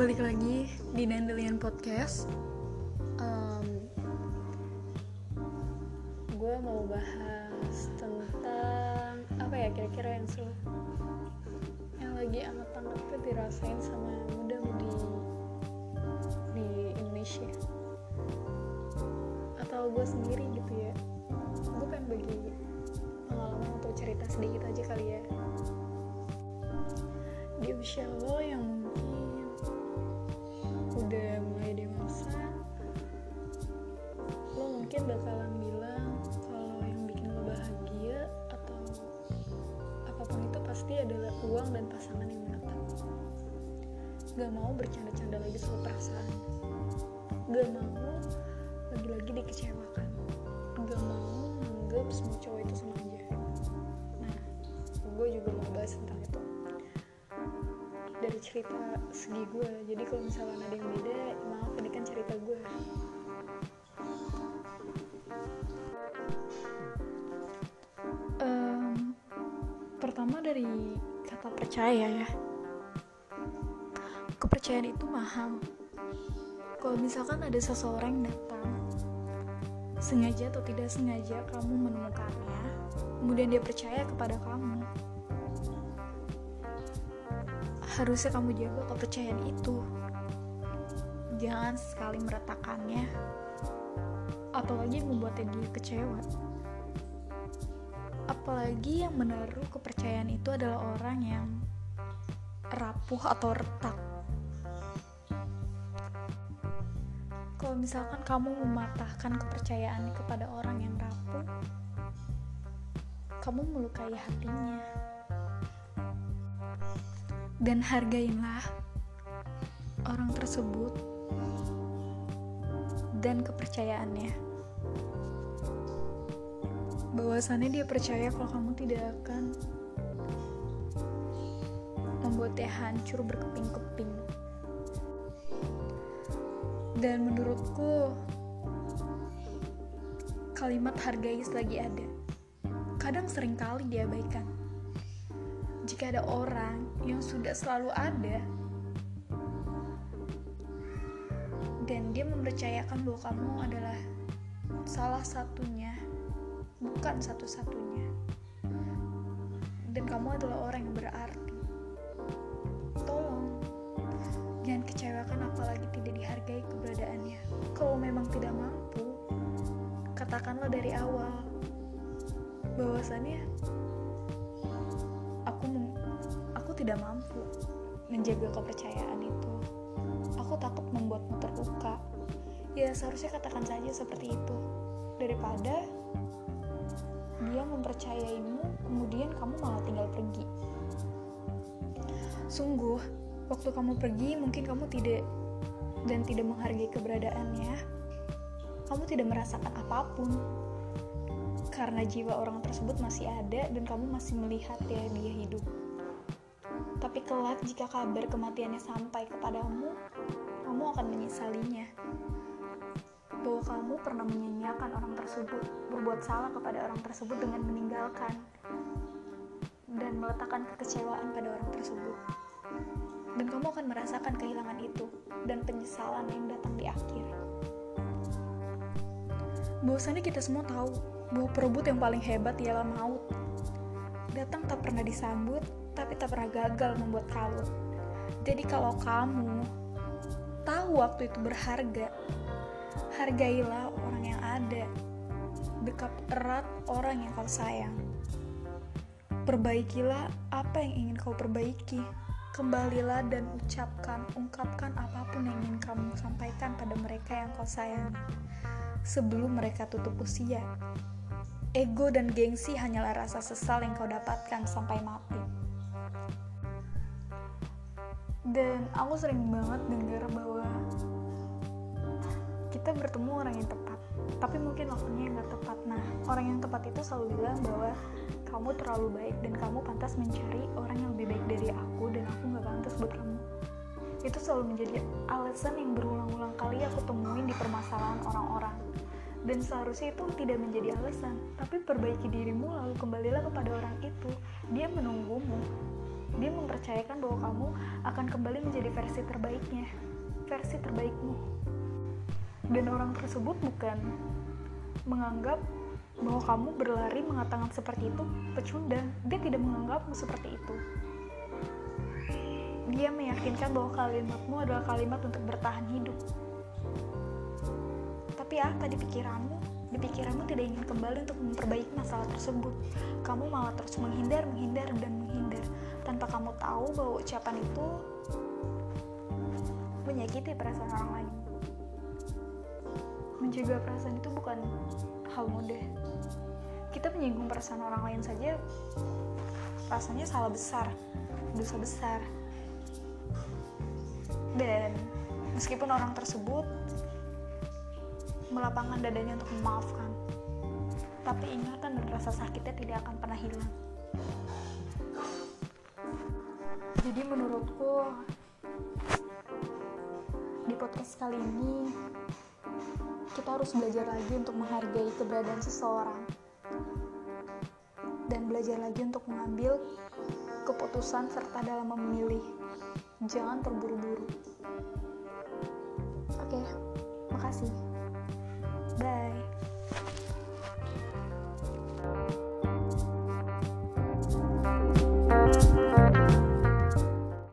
balik lagi di Dandelion Podcast. Um, gue mau bahas tentang apa ya kira-kira yang seru, yang lagi anget-anget tuh dirasain sama muda-mudi di Indonesia atau gue sendiri gitu ya. Gue pengen bagi pengalaman atau cerita sedikit aja kali ya di usia lo yang dan pasangan yang menetap gak mau bercanda-canda lagi soal perasaan. Gak mau lagi-lagi dikecewakan. Gak mau menganggap semua cowok itu sama aja. Nah gue juga mau bahas tentang itu. Dari cerita segi gue jadi kalau misalnya ada yang beda maaf ini kan cerita gue pertama dari kata percaya ya. Kepercayaan itu mahal. Kalau misalkan ada seseorang yang datang sengaja atau tidak sengaja kamu menemukannya kemudian dia percaya kepada kamu harusnya kamu jaga kepercayaan itu. Jangan sekali meretakannya apalagi membuatnya dia kecewa apalagi yang menaruh kepercayaan itu adalah orang yang rapuh atau retak kalau misalkan kamu mematahkan kepercayaan kepada orang yang rapuh kamu melukai hatinya dan hargailah orang tersebut dan kepercayaannya. Bahwasannya dia percaya kalau kamu tidak akan membuatnya hancur berkeping-keping. Dan menurutku kalimat hargai selagi ada. Kadang sering kali diabaikan jika ada orang yang sudah selalu ada dan dia mempercayakan bahwa kamu adalah salah satunya, bukan satu-satunya, dan kamu adalah orang yang berarti. Tolong, jangan kecewakan apalagi tidak dihargai keberadaannya. Kalau memang tidak mampu, katakanlah dari awal bahwasannya aku aku tidak mampu menjaga kepercayaan itu. Aku takut membuatmu terluka. Ya seharusnya katakan saja seperti itu daripada dia mempercayaimu kemudian kamu malah tinggal pergi. Sungguh, waktu kamu pergi mungkin kamu tidak dan tidak menghargai keberadaannya. Kamu tidak merasakan apa pun karena jiwa orang tersebut masih ada dan kamu masih melihat ya dia hidup. Tapi kelak jika kabar kematiannya sampai kepadamu, kamu akan menyesalinya. Bahwa kamu pernah menyanyiakan orang tersebut, berbuat salah kepada orang tersebut dengan meninggalkan dan meletakkan kekecewaan pada orang tersebut. Dan kamu akan merasakan kehilangan itu dan penyesalan yang datang di akhir. Bahwasannya kita semua tahu bahwa perebut yang paling hebat ialah maut. Datang tak pernah disambut, tapi tak pernah gagal membuat kalut. Jadi kalau kamu tahu waktu itu berharga, hargailah orang yang ada. Dekat erat orang yang kau sayang. Perbaikilah apa yang ingin kau perbaiki. Kembalilah dan ucapkan, ungkapkan apa pun yang ingin kamu sampaikan pada mereka yang kau sayangi. Sebelum mereka tutup usia, ego dan gengsi hanyalah rasa sesal yang kau dapatkan sampai mati. Dan aku sering banget dengar bahwa kita bertemu orang yang tepat, tapi mungkin waktunya nggak tepat. Nah, orang yang tepat itu selalu bilang bahwa kamu terlalu baik dan kamu pantas mencari orang yang lebih baik dari aku dan aku nggak pantas buat kamu. Itu selalu menjadi alasan yang berulang-ulang kali aku temuin di permasalahan orang-orang. Dan seharusnya itu tidak menjadi alasan. Tapi perbaiki dirimu lalu kembalilah kepada orang itu. Dia menunggumu. Dia mempercayakan bahwa kamu akan kembali menjadi versi terbaiknya. Versi terbaikmu dan orang tersebut bukan menganggap bahwa kamu berlari mengatakan seperti itu pecundang dia tidak menganggapmu seperti itu. Dia meyakinkan bahwa kalimatmu adalah kalimat untuk bertahan hidup. Tapi apa di pikiranmu? Di pikiranmu tidak ingin kembali untuk memperbaiki masalah tersebut. Kamu malah terus menghindar menghindar dan menghindar. Tanpa kamu tahu bahwa ucapan itu menyakiti perasaan orang lain menjaga perasaan itu bukan hal mudah. Kita menyinggung perasaan orang lain saja rasanya salah besar dosa besar. Dan meskipun orang tersebut melapangkan dadanya untuk memaafkan tapi ingatan dan rasa sakitnya tidak akan pernah hilang. Jadi menurutku di podcast kali ini kita harus belajar lagi untuk menghargai keberadaan seseorang. Dan belajar lagi untuk mengambil keputusan serta dalam memilih. Jangan terburu-buru. Oke makasih